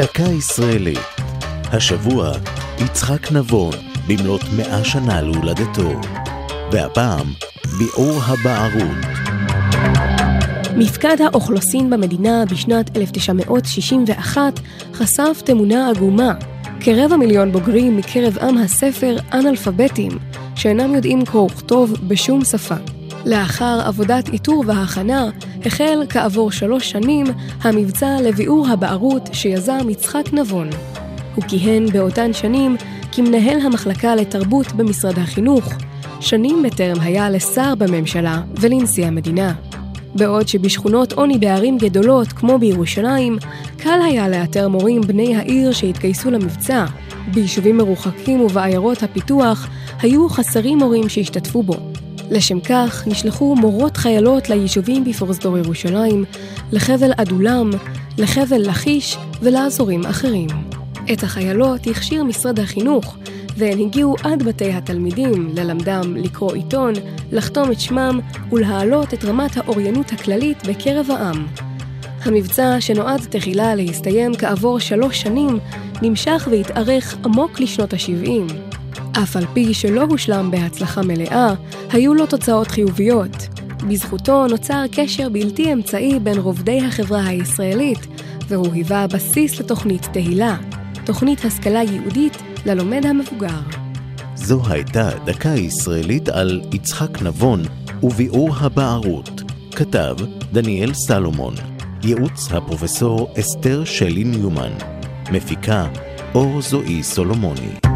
דקה ישראלית. השבוע יצחק נבון במלאת מאה שנה להולדתו. והפעם ביאור הבערות. מפקד האוכלוסין במדינה בשנת 1961 חשף תמונה עגומה. כרבע מיליון בוגרים מקרב עם הספר אנאלפביתים, שאינם יודעים קרוא וכתוב בשום שפה. לאחר עבודת איתור והכנה, החל כעבור שלוש שנים המבצע לביעור הבערות שיזם יצחק נבון. הוא כיהן באותן שנים כמנהל המחלקה לתרבות במשרד החינוך, שנים בטרם היה לשר בממשלה ולנשיא המדינה. בעוד שבשכונות עוני בערים גדולות כמו בירושלים, קל היה לאתר מורים בני העיר שהתגייסו למבצע. ביישובים מרוחקים ובעיירות הפיתוח היו חסרים מורים שהשתתפו בו. לשם כך נשלחו מורות חיילות ליישובים בפרוזדור ירושלים, לחבל עדולם, לחבל לכיש ולאזורים אחרים. את החיילות הכשיר משרד החינוך, והן הגיעו עד בתי התלמידים ללמדם לקרוא עיתון, לחתום את שמם ולהעלות את רמת האוריינות הכללית בקרב העם. המבצע, שנועד תחילה להסתיים כעבור שלוש שנים, נמשך והתארך עמוק לשנות ה-70. אף על פי שלא הושלם בהצלחה מלאה, היו לו תוצאות חיוביות. בזכותו נוצר קשר בלתי אמצעי בין רובדי החברה הישראלית, והוא היווה בסיס לתוכנית תהילה, תוכנית השכלה ייעודית ללומד המבוגר. זו הייתה דקה ישראלית על יצחק נבון וביאור הבערות. כתב דניאל סלומון. ייעוץ הפרופסור אסתר שלי ניומן. מפיקה אור זועי סולומוני.